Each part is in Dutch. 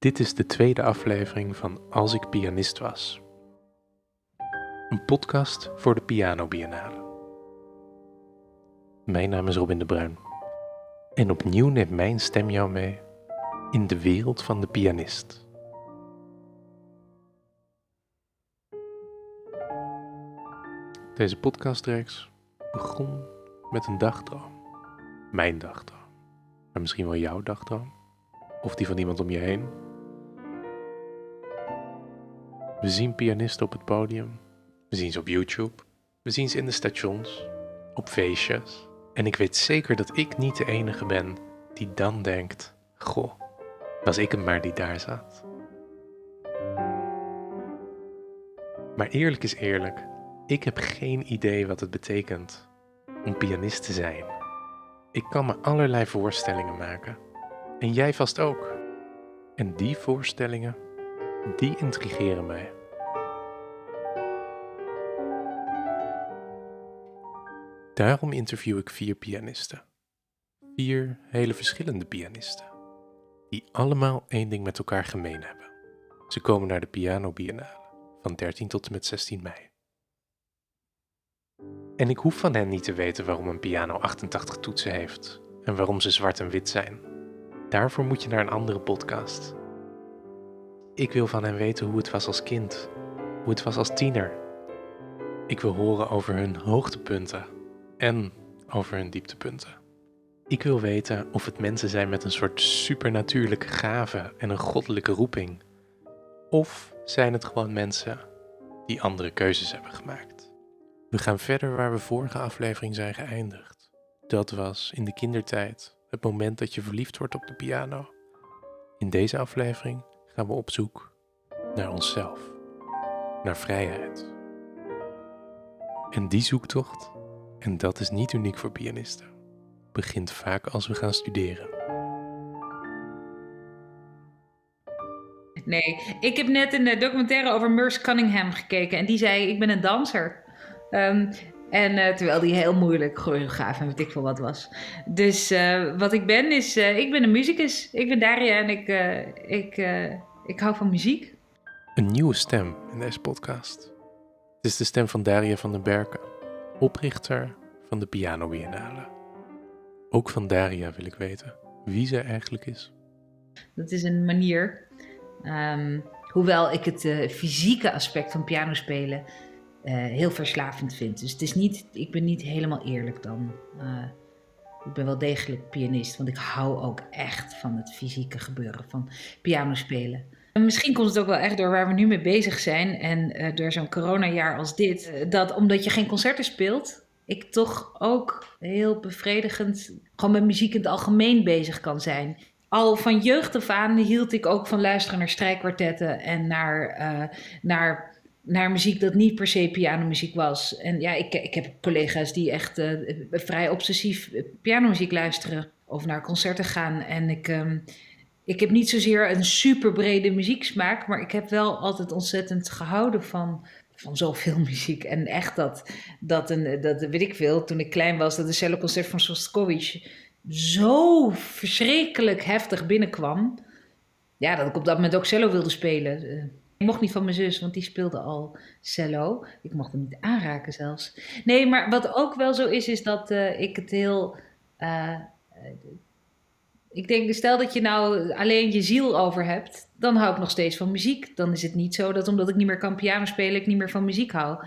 Dit is de tweede aflevering van Als ik pianist was. Een podcast voor de Piano Biennale. Mijn naam is Robin de Bruin. En opnieuw neemt mijn stem jou mee in de wereld van de pianist. Deze podcastreeks begon met een dagdroom. Mijn dagdroom. Maar misschien wel jouw dagdroom. Of die van iemand om je heen. We zien pianisten op het podium. We zien ze op YouTube. We zien ze in de stations. Op feestjes. En ik weet zeker dat ik niet de enige ben die dan denkt: Goh, was ik hem maar die daar zat. Maar eerlijk is eerlijk, ik heb geen idee wat het betekent om pianist te zijn. Ik kan me allerlei voorstellingen maken. En jij vast ook. En die voorstellingen, die intrigeren mij. Daarom interview ik vier pianisten. Vier hele verschillende pianisten. Die allemaal één ding met elkaar gemeen hebben. Ze komen naar de Piano Biennale van 13 tot en met 16 mei. En ik hoef van hen niet te weten waarom een piano 88 toetsen heeft en waarom ze zwart en wit zijn. Daarvoor moet je naar een andere podcast. Ik wil van hen weten hoe het was als kind, hoe het was als tiener. Ik wil horen over hun hoogtepunten en over hun dieptepunten. Ik wil weten of het mensen zijn met een soort supernatuurlijke gave en een goddelijke roeping. Of zijn het gewoon mensen die andere keuzes hebben gemaakt. We gaan verder waar we vorige aflevering zijn geëindigd. Dat was in de kindertijd, het moment dat je verliefd wordt op de piano. In deze aflevering gaan we op zoek naar onszelf, naar vrijheid. En die zoektocht en dat is niet uniek voor pianisten. Begint vaak als we gaan studeren. Nee, ik heb net een eh, documentaire over Merce Cunningham gekeken en die zei: Ik ben een danser. Um, en uh, terwijl die heel moeilijk choreograaf en weet ik veel wat was. Dus uh, wat ik ben is, uh, ik ben een muzikus. Ik ben Daria en ik, ik, ik hou van muziek. Een nieuwe stem in deze podcast. Het is de stem van Daria van den Berken oprichter van de Piano Biennale. Ook van Daria wil ik weten wie zij eigenlijk is. Dat is een manier, um, hoewel ik het fysieke aspect van piano spelen uh, heel verslavend vind. Dus het is niet, ik ben niet helemaal eerlijk dan. Uh, ik ben wel degelijk pianist, want ik hou ook echt van het fysieke gebeuren van piano spelen. En misschien komt het ook wel echt door waar we nu mee bezig zijn en uh, door zo'n coronajaar als dit. Dat omdat je geen concerten speelt, ik toch ook heel bevredigend gewoon met muziek in het algemeen bezig kan zijn. Al van jeugd af aan hield ik ook van luisteren naar strijkkwartetten en naar, naar, naar muziek dat niet per se pianomuziek was. En ja, ik, ik heb collega's die echt vrij obsessief pianomuziek luisteren of naar concerten gaan. En ik. Um, ik heb niet zozeer een super brede muzieksmaak, maar ik heb wel altijd ontzettend gehouden van, van zoveel muziek. En echt dat, dat, een, dat weet ik veel, toen ik klein was, dat een celloconcert van Shostakovich zo verschrikkelijk heftig binnenkwam. Ja, dat ik op dat moment ook cello wilde spelen. Ik mocht niet van mijn zus, want die speelde al cello. Ik mocht hem niet aanraken zelfs. Nee, maar wat ook wel zo is, is dat uh, ik het heel... Uh, ik denk, stel dat je nou alleen je ziel over hebt, dan hou ik nog steeds van muziek. Dan is het niet zo dat omdat ik niet meer kan piano spelen, ik niet meer van muziek hou.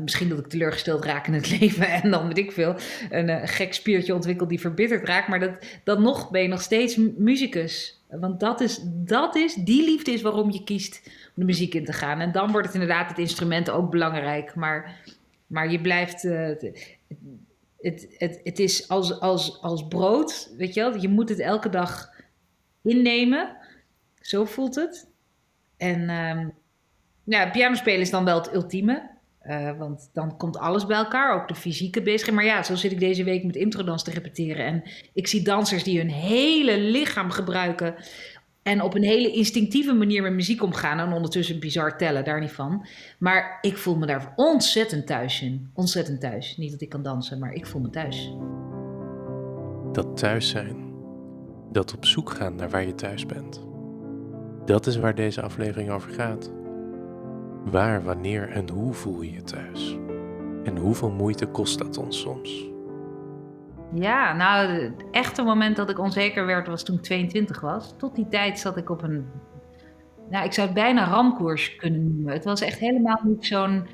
Misschien dat ik teleurgesteld raak in het leven en dan weet ik veel, een gek spiertje ontwikkeld die verbitterd raakt. Maar dat, dan nog ben je nog steeds muzikus. Want dat is, dat is, die liefde is waarom je kiest de muziek in te gaan. En dan wordt het inderdaad het instrument ook belangrijk. Maar, maar je blijft, uh, het, het, het is als, als, als brood, weet je wel. Je moet het elke dag innemen. Zo voelt het. En um, ja, piano spelen is dan wel het ultieme. Uh, want dan komt alles bij elkaar, ook de fysieke bezigheid. Maar ja, zo zit ik deze week met introdans te repeteren. En ik zie dansers die hun hele lichaam gebruiken En op een hele instinctieve manier met muziek omgaan. En ondertussen bizar tellen, daar niet van. Maar ik voel me daar ontzettend thuis in. Ontzettend thuis. Niet dat ik kan dansen, maar ik voel me thuis. Dat thuis zijn. Dat op zoek gaan naar waar je thuis bent. Dat is waar deze aflevering over gaat. Waar, wanneer en hoe voel je je thuis? En hoeveel moeite kost dat ons soms? Ja, nou, het echte moment dat ik onzeker werd was toen ik 22 was. Tot die tijd zat ik op een, nou, ik zou het bijna ramkoers kunnen noemen. Het was echt helemaal niet zo'n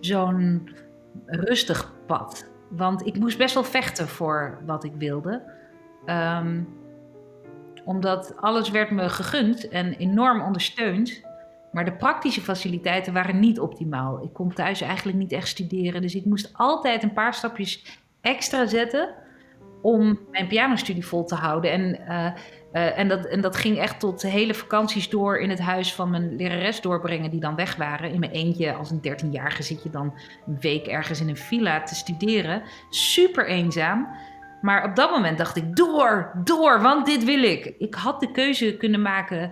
zo'n rustig pad. Want ik moest best wel vechten voor wat ik wilde. Ehm, omdat alles werd me gegund en enorm ondersteund. Maar de praktische faciliteiten waren niet optimaal. Ik kon thuis eigenlijk niet echt studeren. Dus ik moest altijd een paar stapjes extra zetten om mijn pianostudie vol te houden. En, uh, uh, en, dat, en dat ging echt tot hele vakanties door in het huis van mijn lerares doorbrengen die dan weg waren. In mijn eentje, als een dertienjarige zit je dan een week ergens in een villa te studeren. Super eenzaam. Maar op dat moment dacht ik, door, door, want dit wil ik. Ik had de keuze kunnen maken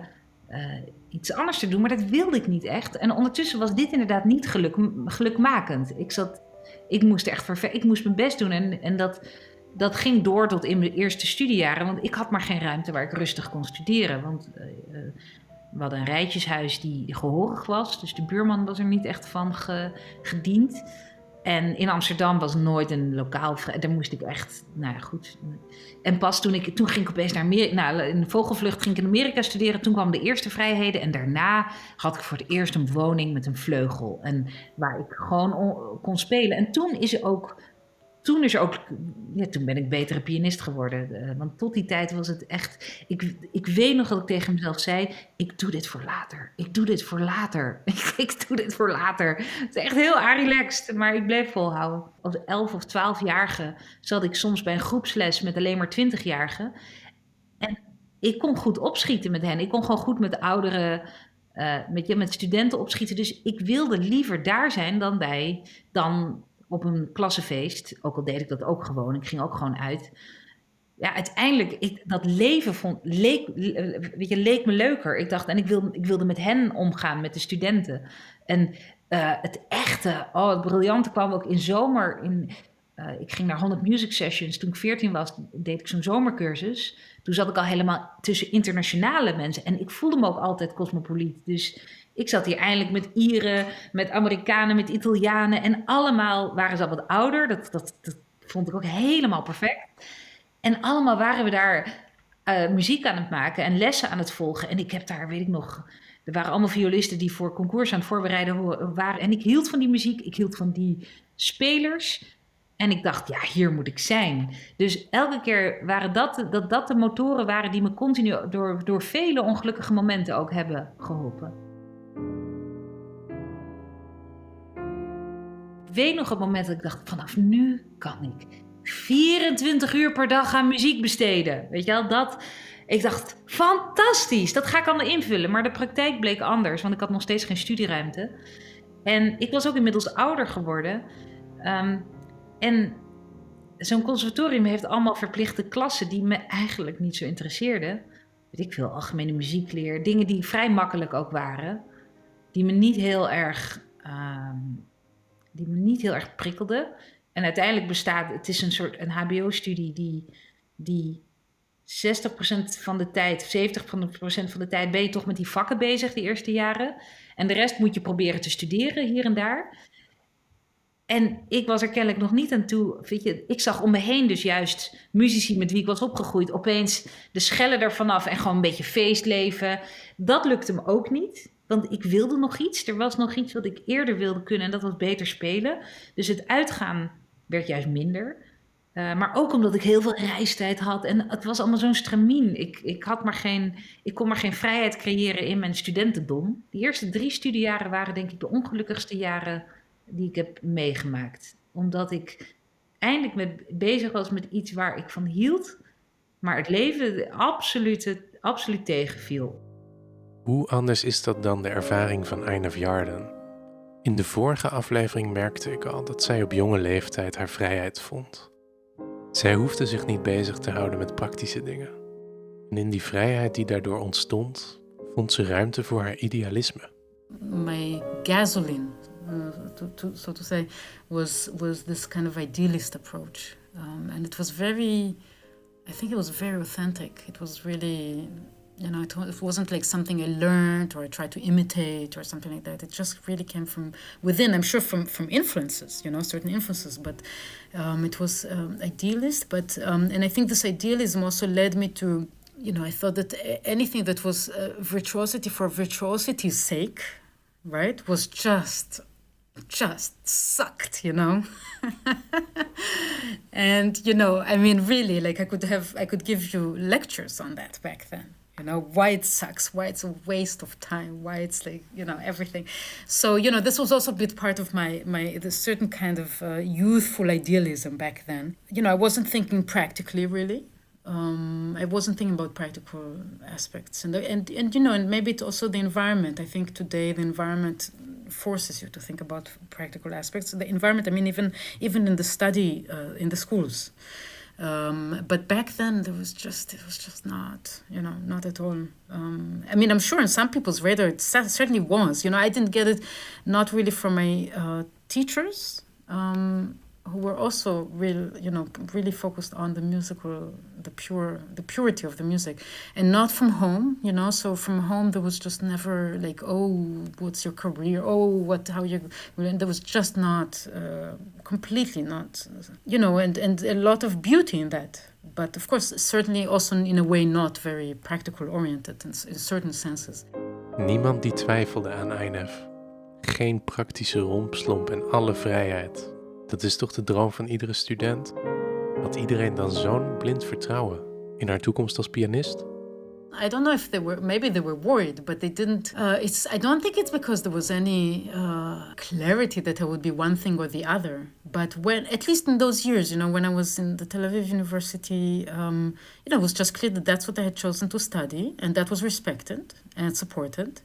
uh, iets anders te doen, maar dat wilde ik niet echt. En ondertussen was dit inderdaad niet geluk, gelukmakend. Ik, zat, ik moest echt ver, ik moest mijn best doen en, en dat dat ging door tot in mijn eerste studiejaren. Want ik had maar geen ruimte waar ik rustig kon studeren. Want uh, we hadden een rijtjeshuis die gehoorig was. Dus de buurman was er niet echt van ge, gediend. En in Amsterdam was nooit een lokaal. Daar moest ik echt, nou ja, goed. En pas toen ik, toen ging ik opeens naar Amerika. Nou, in de vogelvlucht ging ik in Amerika studeren. Toen kwamen de eerste vrijheden. En daarna had ik voor het eerst een woning met een vleugel. En waar ik gewoon kon spelen. En toen is ook toen is ook, ja, toen ben ik betere pianist geworden. Uh, want tot die tijd was het echt, ik, ik weet nog dat ik tegen mezelf zei, ik doe dit voor later. Ik doe dit voor later. ik doe dit voor later. Het is echt heel relaxed, maar ik bleef volhouden. Als elf of twaalfjarige zat ik soms bij een groepsles met alleen maar twintigjarigen. En ik kon goed opschieten met hen. Ik kon gewoon goed met ouderen uh, met, met studenten opschieten. Dus ik wilde liever daar zijn dan bij dan op een klassenfeest, ook al deed ik dat ook gewoon, ik ging ook gewoon uit. Ja, uiteindelijk, ik, dat leven vond, leek, weet je, leek me leuker. Ik dacht, en ik wilde, ik wilde met hen omgaan, met de studenten. En uh, het echte, oh, het briljante kwam ook in zomer. In, uh, ik ging naar 100 music sessions. Toen ik 14 was, deed ik zo'n zomercursus. Toen zat ik al helemaal tussen internationale mensen. En ik voelde me ook altijd cosmopoliet. Dus ik zat hier eindelijk met Ieren, met Amerikanen, met Italianen. En allemaal waren ze al wat ouder. Dat, dat, vond ik ook helemaal perfect. En allemaal waren we daar uh, muziek aan het maken en lessen aan het volgen. En ik heb daar, weet ik nog, er waren allemaal violisten die voor concours aan het voorbereiden waren. En ik hield van die muziek, ik hield van die spelers. En ik dacht, ja, hier moet ik zijn. Dus elke keer waren dat, dat, dat de motoren waren die me continu door, door vele ongelukkige momenten ook hebben geholpen. Weet nog het moment dat ik dacht: vanaf nu kan ik 24 uur per dag aan muziek besteden. Weet je wel, dat. Ik dacht, fantastisch, dat ga ik allemaal invullen. Maar de praktijk bleek anders, want ik had nog steeds geen studieruimte. En ik was ook inmiddels ouder geworden. Um, en zo'n conservatorium heeft allemaal verplichte klassen die me eigenlijk niet zo interesseerden. Ik veel, algemene muziekleer, dingen die vrij makkelijk ook waren. Die me niet heel erg um, die me niet heel erg prikkelde. En uiteindelijk bestaat, het is een soort een HBO-studie die, die 60% van de tijd, 70% van de tijd ben je toch met die vakken bezig, die eerste jaren. En de rest moet je proberen te studeren hier en daar. En ik was er kennelijk nog niet aan toe. Weet je, ik zag om me heen dus juist muzici met wie ik was opgegroeid. Opeens de schellen ervan af en gewoon een beetje feestleven. Dat lukte me ook niet. Want ik wilde nog iets. Er was nog iets wat ik eerder wilde kunnen en dat was beter spelen. Dus het uitgaan werd juist minder. Uh, maar ook omdat ik heel veel reistijd had. En het was allemaal zo'n stramien. Ik, ik, had maar geen, ik kon maar geen vrijheid creëren in mijn studentendom. De eerste drie studiejaren waren denk ik de ongelukkigste jaren die ik heb meegemaakt. Omdat ik eindelijk met, bezig was met iets waar ik van hield. Maar het leven absoluut, absoluut tegenviel. Hoe anders is dat dan de ervaring van Aina Jarden? In de vorige aflevering merkte ik al dat zij op jonge leeftijd haar vrijheid vond. Zij hoefde zich niet bezig te houden met praktische dingen. En in die vrijheid die daardoor ontstond, vond ze ruimte voor haar idealisme. My gasoline, uh, to, to, so to say, was was this kind of idealist approach, um, and it was very, I think it was very authentic. It was really you know, it, wasn't like something I learned or I tried to imitate or something like that. It just really came from within. I'm sure from from influences, you know, certain influences. But um, it was um, idealist. But um, and I think this idealism also led me to, you know, I thought that anything that was uh, virtuosity for virtuosity's sake, right, was just just sucked, you know. and you know, I mean, really, like I could have, I could give you lectures on that back then you know why it sucks why it's a waste of time why it's like you know everything. So you know this was also a bit part of my my the certain kind of uh, youthful idealism back then. You know i wasn't thinking practically really. Um, I wasn't thinking about practical aspects, and and and you know, and maybe it's also the environment. I think today the environment forces you to think about practical aspects. The environment, I mean, even even in the study uh, in the schools, um, but back then, there was just it was just not, you know, not at all. Um, I mean, I'm sure in some people's radar it certainly was. You know, I didn't get it, not really from my uh, teachers. Um, who were also real, you know, really focused on the musical, the pure, the purity of the music, and not from home, you know. So from home, there was just never like, oh, what's your career? Oh, what, how you? There was just not, uh, completely not, you know, and and a lot of beauty in that. But of course, certainly also in a way not very practical oriented in, in certain senses. Niemand die twijfelde aan INF. Geen praktische rompslomp en alle vrijheid. Dat is toch de droom van iedere student? Had iedereen dan zo'n blind vertrouwen in haar toekomst als pianist? I don't know if they were maybe they were worried, but they didn't. Uh, it's I don't think it's because there was any uh, clarity that I would be one thing or the other. But when at least in those years, you know, when I was in the Tel Aviv University, um, you know, it was just clear that that's what I had chosen to study, and that was respected and supported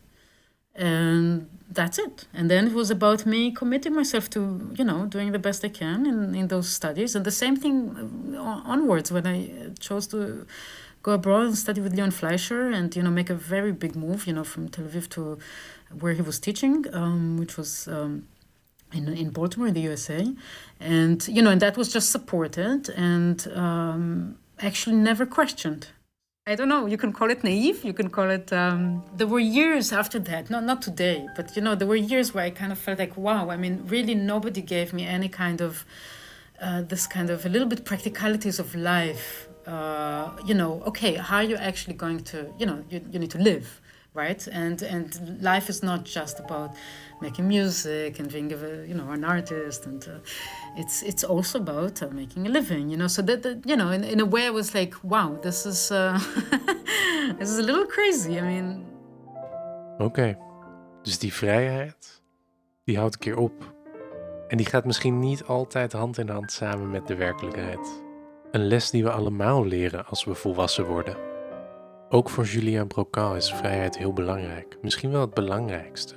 and that's it. And then it was about me committing myself to you know doing the best i can in, in those studies. And the same thing uh, onwards when i chose to go abroad and study with leon fleischer and you know make a very big move you know from tel aviv to where he was teaching um, which was um, in, in baltimore in the usa and you know and that was just supported and um, actually never questioned I don't know. You can call it naive. You can call it. Um, there were years after that. Not not today, but you know, there were years where I kind of felt like, wow. I mean, really, nobody gave me any kind of uh, this kind of a little bit practicalities of life. Uh, you know, okay, how are you actually going to? You know, you, you need to live right? And and life is not just about making music and being a, you know an artist, and uh, it's it's also about uh, making a living, you know. So that, that you know, in, in a way, I was like, wow, this is uh, this is a little crazy. I mean. Okay. dus die vrijheid, die houdt een keer op. En die gaat misschien niet altijd hand in hand samen met de werkelijkheid. Een les die we allemaal leren als we volwassen worden. Ook voor Julien Brocal is vrijheid heel belangrijk, misschien wel het belangrijkste.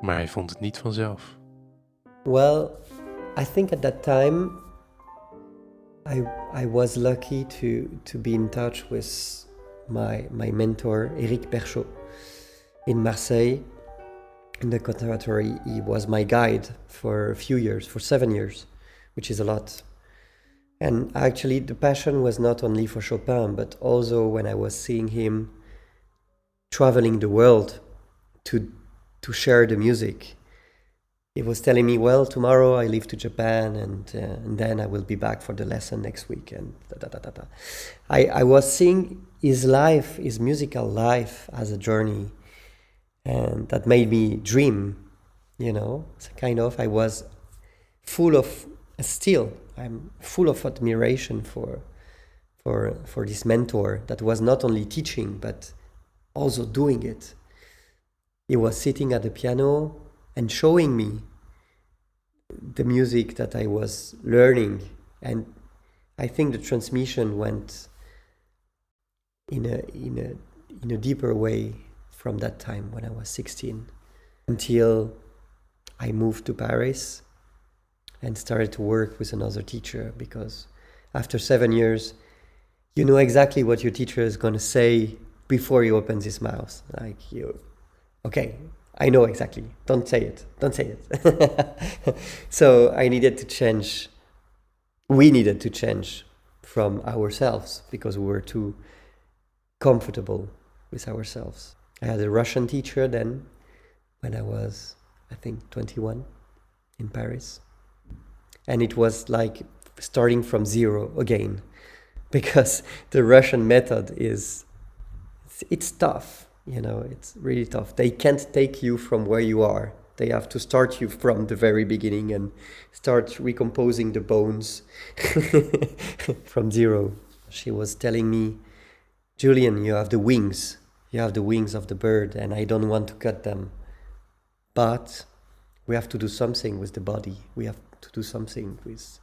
Maar hij vond het niet vanzelf. Well, I think at that time I I was lucky to to be in touch with my my mentor Eric Perchot in Marseille in the conservatory. He was my guide for a few years, for seven years, which is a lot. And actually, the passion was not only for Chopin, but also when I was seeing him traveling the world to to share the music. He was telling me, "Well, tomorrow I leave to Japan, and uh, and then I will be back for the lesson next week." And da, da, da, I I was seeing his life, his musical life, as a journey, and that made me dream. You know, kind of I was full of a still I'm full of admiration for for for this mentor that was not only teaching but also doing it. He was sitting at the piano and showing me the music that I was learning and I think the transmission went in a in a in a deeper way from that time when I was 16 until I moved to Paris and started to work with another teacher because after seven years, you know exactly what your teacher is going to say before he opens his mouth. Like you, okay, I know exactly. Don't say it. Don't say it. so I needed to change. We needed to change from ourselves because we were too comfortable with ourselves. I had a Russian teacher then when I was, I think, 21 in Paris. And it was like starting from zero again because the Russian method is it's, it's tough, you know, it's really tough. They can't take you from where you are. They have to start you from the very beginning and start recomposing the bones from zero. She was telling me, Julian, you have the wings. You have the wings of the bird, and I don't want to cut them. But we have to do something with the body. We have to do something with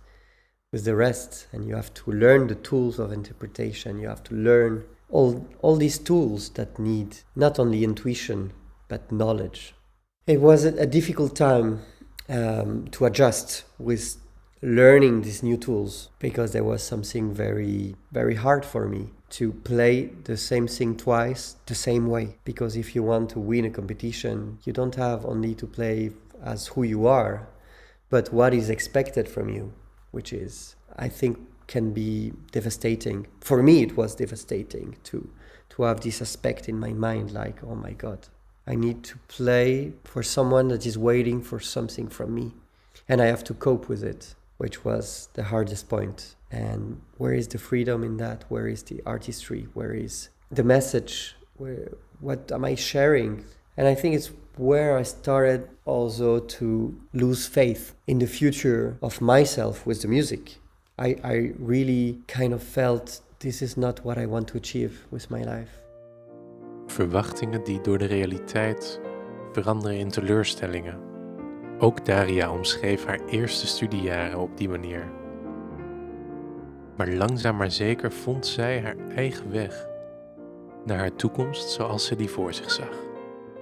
with the rest. And you have to learn the tools of interpretation. You have to learn all all these tools that need not only intuition but knowledge. It was a, difficult time um, to adjust with learning these new tools because there was something very very hard for me to play the same thing twice the same way. Because if you want to win a competition you don't have only to play as who you are but what is expected from you which is I think can be devastating. For me, it was devastating to to have this aspect in my mind, like, oh my God, I need to play for someone that is waiting for something from me, and I have to cope with it, which was the hardest point. And where is the freedom in that? Where is the artistry? Where is the message? Where what am I sharing? And I think it's where I started also to lose faith in the future of myself with the music. I, I really kind of felt this is not what I want to achieve with my life. Verwachtingen die door de realiteit veranderen in teleurstellingen. Ook Daria omschreef haar eerste studiejaren op die manier. Maar langzaam maar zeker vond zij haar eigen weg naar haar toekomst zoals ze die voor zich zag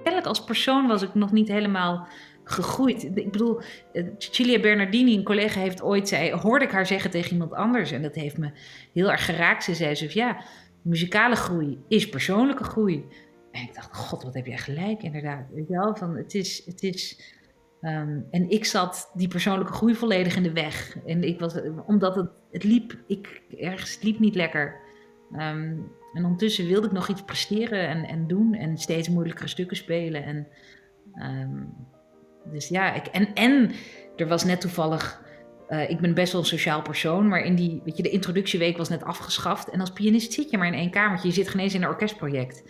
kennelijk als persoon was ik nog niet helemaal gegroeid. Ik bedoel, eh, Cilia Bernardini, een collega, heeft ooit zei, hoorde ik haar zeggen tegen iemand anders. En dat heeft me heel erg geraakt. Ze zei zo, ja, muzikale groei is persoonlijke groei. En ik dacht, god, wat heb jij gelijk, inderdaad. Weet je wel, van het is, het is ehm, en ik zat die persoonlijke groei volledig in de weg. En ik was, omdat het, het liep, ik, ergens, liep niet lekker. Um, en ondertussen wilde ik nog iets presteren en, en doen en steeds moeilijkere stukken spelen. En, um, dus ja, ik, en, en er was net toevallig. Uh, ik ben best wel een sociaal persoon, maar in die, weet je, de introductieweek was net afgeschaft. En als pianist zit je maar in één kamertje. Je zit geen eens in een orkestproject.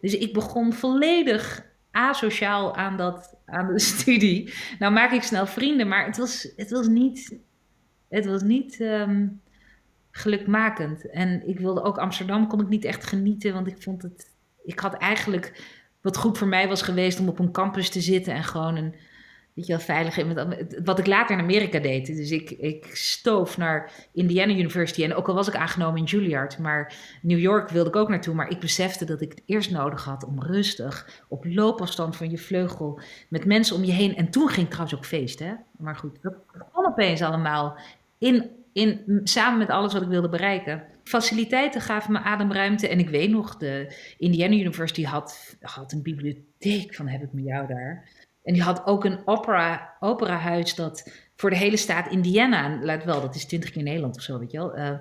Dus ik begon volledig asociaal aan, dat, aan de studie. Nou maak ik snel vrienden, maar het was, het was niet. Het was niet. Um, gelukmakend. En ik wilde ook Amsterdam, kon ik niet echt genieten, want ik vond het. Ik had eigenlijk. Wat goed voor mij was geweest om op een campus te zitten en gewoon een. Weet je wel, veilig. Wat ik later in Amerika deed. Dus ik, ik stoof naar Indiana University. En ook al was ik aangenomen in Juilliard. Maar New York wilde ik ook naartoe. Maar ik besefte dat ik het eerst nodig had om rustig. Op loopafstand van je vleugel. Met mensen om je heen. En toen ging trouwens ook feest. Hè? Maar goed, dat kwam opeens allemaal in samen met alles wat ik wilde bereiken. Faciliteiten gaven me ademruimte. En ik weet nog, de Indiana University had, had een bibliotheek van heb ik met jou daar. En die had ook een opera, operahuis dat voor de hele staat Indiana, laat wel, dat is 20 keer Nederland of zo, weet je wel, uh,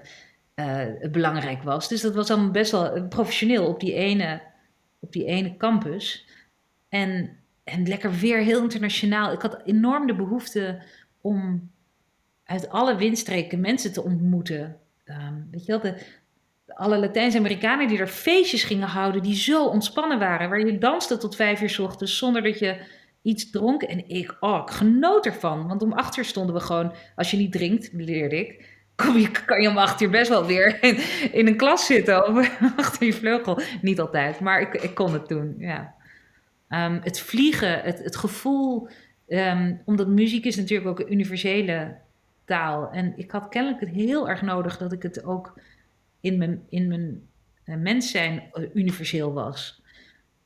uh, belangrijk was. Dus dat was allemaal best wel eh, professioneel op die ene, op die ene campus. En, en lekker weer, heel internationaal. Ik had enorm de behoefte om uit alle windstreken mensen te ontmoeten. Ehm, weet je wel, de, alle Latijns-Amerikanen die er feestjes gingen houden, die zo ontspannen waren, waar je danste tot vijf uur s ochtends zonder dat je iets dronk. En ik, oh, ik genoot ervan. Want om acht uur stonden we gewoon, als je niet drinkt, leerde ik, kom je, kan je om acht uur best wel weer in, een klas zitten of achter je vleugel. Niet altijd, maar ik, ik kon het doen, ja. Um, het vliegen, het, het gevoel, um, omdat muziek is natuurlijk ook een universele taal. En ik had kennelijk het heel erg nodig dat ik het ook in mijn, in mijn uh, mens zijn uh, universeel was.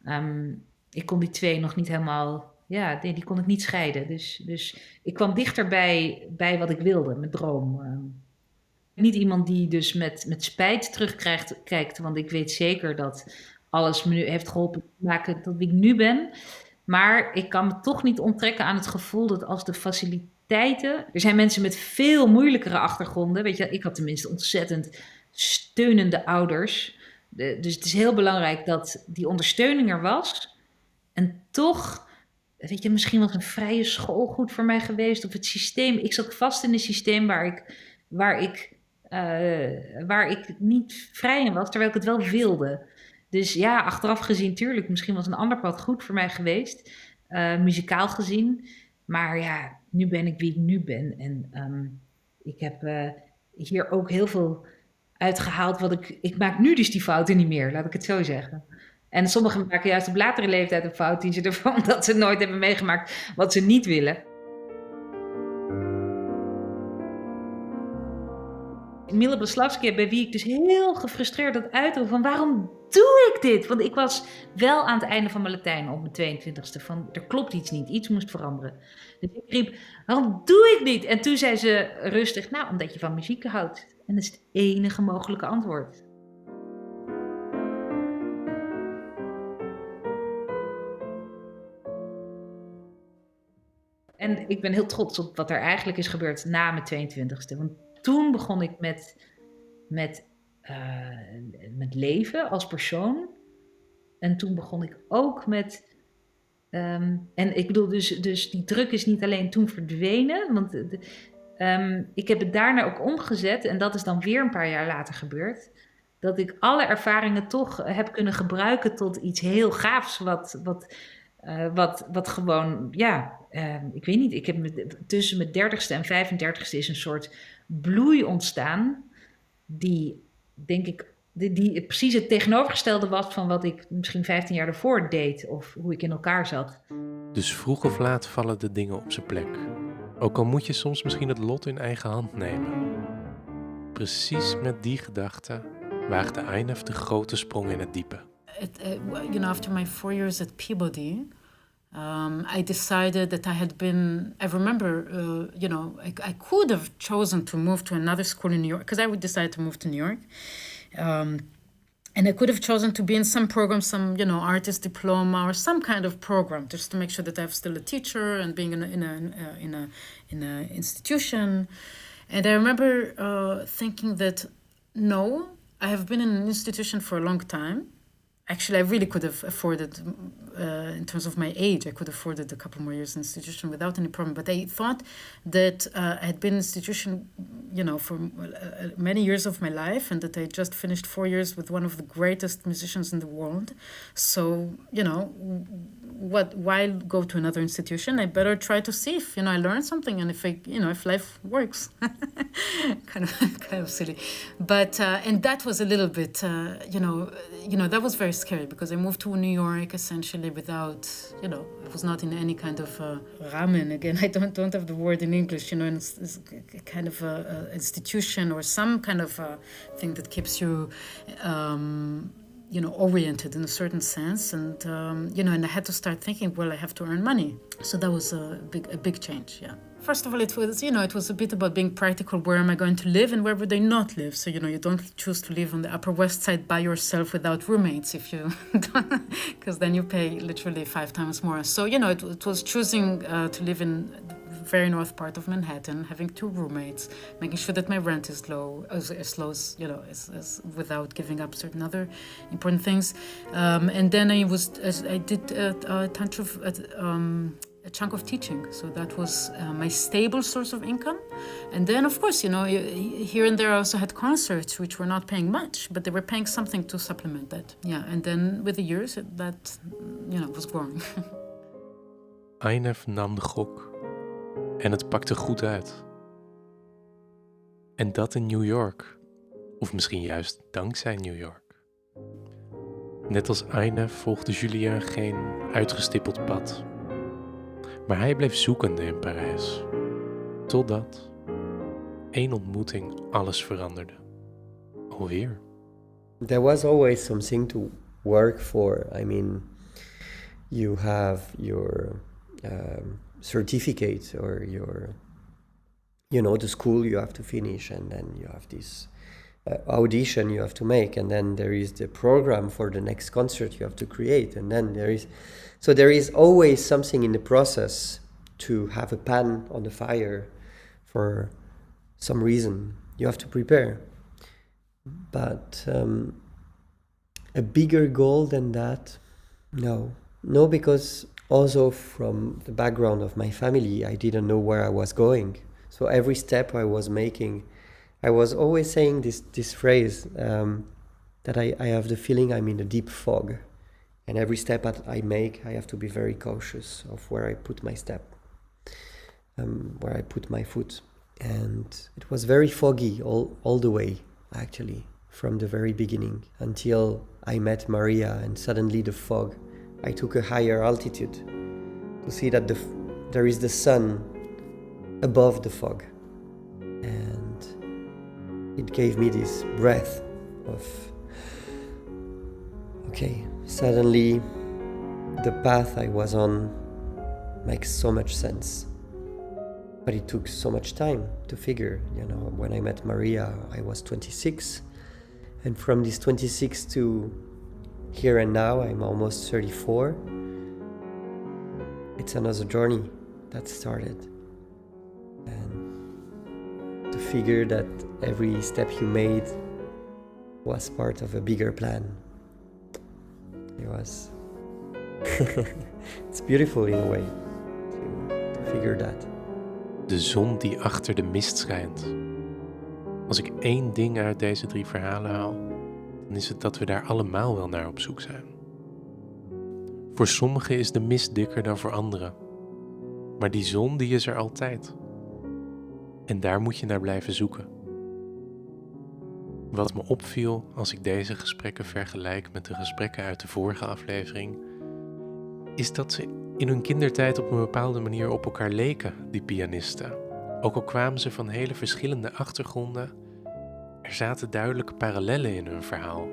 Um, ik kon die twee nog niet helemaal, ja, die, kon ik niet scheiden. Dus, dus ik kwam dichter bij, bij wat ik wilde, mijn droom. Uh. Niet iemand die dus met, met spijt terugkrijgt, want ik weet zeker dat alles me nu heeft geholpen te maken tot wie ik nu ben. Maar ik kan me toch niet onttrekken aan het gevoel dat als de faciliteiten. Er zijn mensen met veel moeilijkere achtergronden. Weet je, ik had tenminste ontzettend steunende ouders. dus het is heel belangrijk dat die ondersteuning er was. En toch, weet je, misschien was een vrije school goed voor mij geweest. Of het systeem. Ik zat vast in een systeem waar ik, waar ik, uh, waar ik niet vrij in was, terwijl ik het wel wilde. Dus ja, achteraf gezien, tuurlijk, misschien was een ander pad goed voor mij geweest, uh, muzikaal gezien. Maar ja, nu ben ik wie ik nu ben. En um, ik heb uh, hier ook heel veel uitgehaald wat ik... Ik maak nu dus die fouten niet meer, laat ik het zo zeggen. En sommigen maken juist op latere leeftijd een fout die ze ervan dat ze nooit hebben meegemaakt wat ze niet willen. Mille Beslavski, bij wie ik dus heel gefrustreerd had uitroep van waarom doe ik dit? Want ik was wel aan het einde van mijn Latijn op mijn 22e van er klopt iets niet, iets moest veranderen. Dus ik riep, waarom doe ik niet? En toen zei ze rustig, nou omdat je van muziek houdt. En dat is het enige mogelijke antwoord. En ik ben heel trots op wat er eigenlijk is gebeurd na mijn 22e. Want toen begon ik met, met, uh, met leven als persoon. En toen begon ik ook met. Um, en ik bedoel, dus, dus die druk is niet alleen toen verdwenen. Want de, um, ik heb het daarna ook omgezet. En dat is dan weer een paar jaar later gebeurd. Dat ik alle ervaringen toch heb kunnen gebruiken tot iets heel gaafs. Wat, wat, wat, wat gewoon, ja, uh, ik weet niet. Ik heb tussen mijn dertigste en 35ste is een soort bloei ontstaan, die denk ik, die, die precies het tegenovergestelde was van wat ik misschien 15 jaar ervoor deed of hoe ik in elkaar zat. Dus vroeg of laat vallen de dingen op zijn plek. Ook al moet je soms misschien het lot in eigen hand nemen. Precies met die gedachte waagde Einef de grote sprong in het diepe. It, uh, you know, after my four years at Peabody, um, I decided that I had been, I remember, uh, you know, I, I, could have chosen to move to another school in New York because I would decide to move to New York. Um, and I could have chosen to be in some program, some, you know, artist diploma or some kind of program just to make sure that I'm still a teacher and being in a, in a, in a, in a institution. And I remember uh, thinking that no, I have been in an institution for a long time actually, I really could have afforded, uh, in terms of my age, I could have afforded a couple more years in institution without any problem. But I thought that uh, I had been in institution, you know, for uh, many years of my life, and that I just finished four years with one of the greatest musicians in the world. So, you know, what? Why go to another institution? I better try to see if you know I learn something, and if I, you know, if life works. kind of, kind of silly, but uh, and that was a little bit, uh, you know, you know, that was very scary because I moved to New York essentially without, you know, it was not in any kind of uh, ramen. Again, I don't don't have the word in English. You know, it's kind of a, a, institution or some kind of a thing that keeps you. Um, you know oriented in a certain sense and um, you know and i had to start thinking well i have to earn money so that was a big a big change yeah first of all, it was, you know, it was a bit about being practical. Where am I going to live and where would I not live? So, you know, you don't choose to live on the Upper West Side by yourself without roommates if you, because then you pay literally five times more. So, you know, it, it was choosing uh, to live in very north part of Manhattan, having two roommates, making sure that my rent is low, as, as low as, you know, as, as without giving up certain other important things. Um, and then I was, I did a, a of, um, a chunk of teaching. So that was uh, my stable source of income. And then, of course, you know, here and there I also had concerts which were not paying much, but they were paying something to supplement that. Yeah, and then with the years, that, you know, was growing. Einef nam de gok en het pakte goed uit. En dat in New York. Of misschien juist dankzij New York. Net als Einef volgde Julien geen uitgestippeld pad Maar hij bleef zoekende in Parijs. Totdat één ontmoeting alles veranderde. Alweer. There was always something to work for. I mean, you have your um, certificate or your you know, the school you have to finish, and then you have this uh, audition you have to make, and then there is the program for the next concert you have to create, and then there is, so there is always something in the process to have a pan on the fire for some reason you have to prepare. But um, a bigger goal than that, no, no, because also from the background of my family, I didn't know where I was going. So every step I was making, I was always saying this this phrase um, that I, I have the feeling I'm in a deep fog, and every step that I make, I have to be very cautious of where I put my step, um, where I put my foot, and it was very foggy all all the way actually from the very beginning until I met Maria, and suddenly the fog I took a higher altitude to see that the, there is the sun above the fog. And it gave me this breath of, okay, suddenly the path I was on makes so much sense. But it took so much time to figure. You know, when I met Maria, I was 26. And from this 26 to here and now, I'm almost 34. It's another journey that started. And to figure that every step you made was part of a bigger plan. It was. it's beautiful in a way to, to figure that. De zon die achter de mist schijnt. Als ik één ding uit deze drie verhalen haal, dan is het dat we daar allemaal wel naar op zoek zijn. Voor sommigen is de mist dikker dan voor anderen, maar die zon die is er altijd. En daar moet je naar blijven zoeken. Wat me opviel als ik deze gesprekken vergelijk met de gesprekken uit de vorige aflevering, is dat ze in hun kindertijd op een bepaalde manier op elkaar leken, die pianisten. Ook al kwamen ze van hele verschillende achtergronden er zaten duidelijke parallellen in hun verhaal.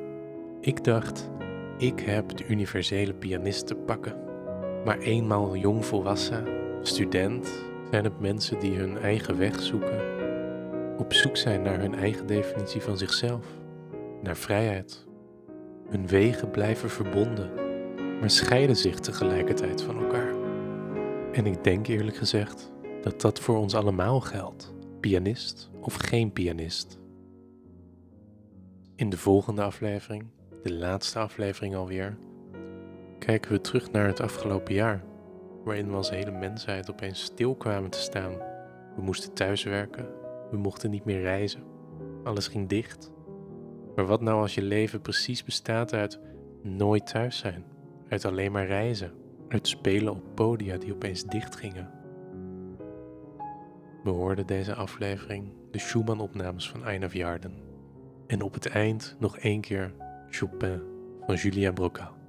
Ik dacht, ik heb de universele pianist te pakken. Maar eenmaal jong volwassen, student, zijn het mensen die hun eigen weg zoeken. Op zoek zijn naar hun eigen definitie van zichzelf, naar vrijheid. Hun wegen blijven verbonden, maar scheiden zich tegelijkertijd van elkaar. En ik denk eerlijk gezegd dat dat voor ons allemaal geldt, pianist of geen pianist. In de volgende aflevering, de laatste aflevering alweer, kijken we terug naar het afgelopen jaar, waarin we als hele mensheid opeens stil kwamen te staan. We moesten thuiswerken, we mochten niet meer reizen, alles ging dicht. Maar wat nou als je leven precies bestaat uit nooit thuis zijn, uit alleen maar reizen, uit spelen op podia die opeens dicht gingen? We hoorden deze aflevering de Schumann-opnames van Einof Jarden. En op het eind nog één keer Chopin van Julien Brocal.